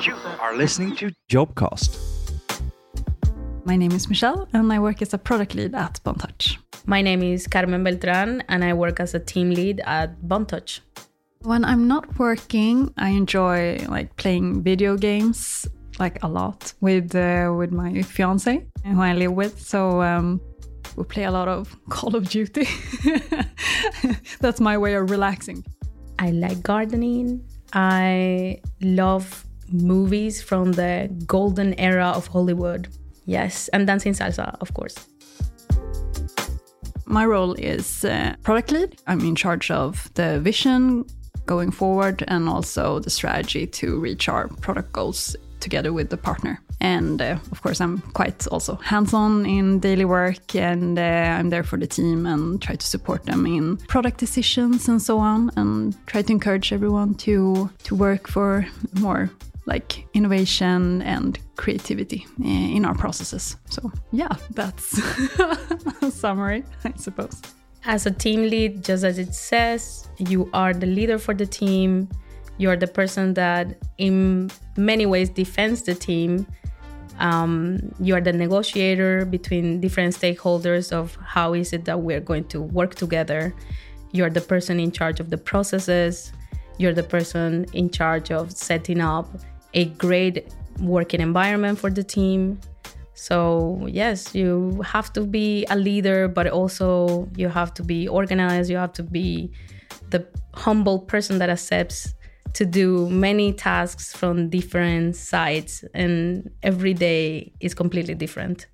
You are listening to Jobcast. My name is Michelle, and I work as a product lead at Bontouch. My name is Carmen Beltran, and I work as a team lead at Bontouch. When I'm not working, I enjoy like playing video games like a lot with uh, with my fiance who I live with. So um, we play a lot of Call of Duty. That's my way of relaxing. I like gardening. I love movies from the golden era of Hollywood. Yes, and dancing salsa, of course. My role is uh, product lead. I'm in charge of the vision going forward and also the strategy to reach our product goals together with the partner. And uh, of course, I'm quite also hands on in daily work and uh, I'm there for the team and try to support them in product decisions and so on and try to encourage everyone to, to work for more like innovation and creativity uh, in our processes. So, yeah, that's a summary, I suppose. As a team lead, just as it says, you are the leader for the team. You're the person that, in many ways, defends the team. Um, you are the negotiator between different stakeholders of how is it that we're going to work together. You're the person in charge of the processes. You're the person in charge of setting up a great working environment for the team. So, yes, you have to be a leader, but also you have to be organized. You have to be the humble person that accepts to do many tasks from different sides, and every day is completely different.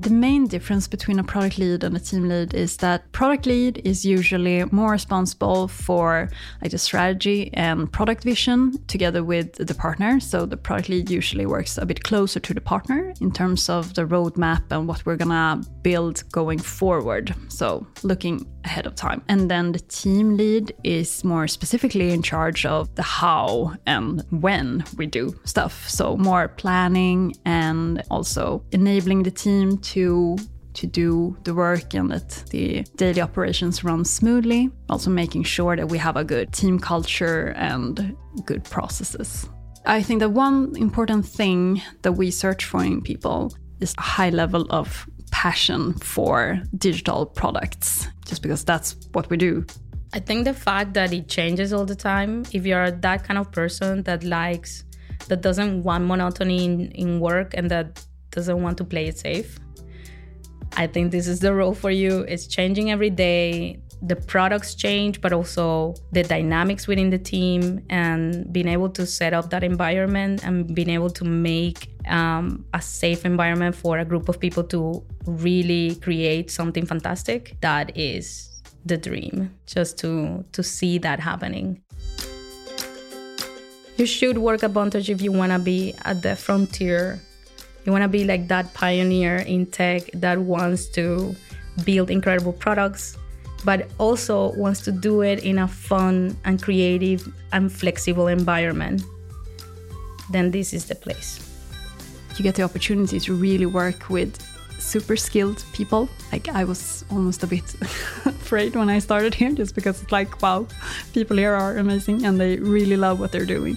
The main difference between a product lead and a team lead is that product lead is usually more responsible for like the strategy and product vision together with the partner. So the product lead usually works a bit closer to the partner in terms of the roadmap and what we're gonna build going forward. So looking ahead of time. And then the team lead is more specifically in charge of the how and when we do stuff. So more planning and also enabling the team to to do the work and that the daily operations run smoothly. Also making sure that we have a good team culture and good processes. I think that one important thing that we search for in people is a high level of passion for digital products, just because that's what we do. I think the fact that it changes all the time, if you're that kind of person that likes, that doesn't want monotony in, in work and that doesn't want to play it safe, I think this is the role for you. It's changing every day. The products change, but also the dynamics within the team and being able to set up that environment and being able to make um, a safe environment for a group of people to really create something fantastic. That is the dream, just to to see that happening. You should work at Bontouch if you want to be at the frontier you want to be like that pioneer in tech that wants to build incredible products, but also wants to do it in a fun and creative and flexible environment. Then this is the place. You get the opportunity to really work with super skilled people. Like I was almost a bit afraid when I started here just because it's like, wow, people here are amazing and they really love what they're doing.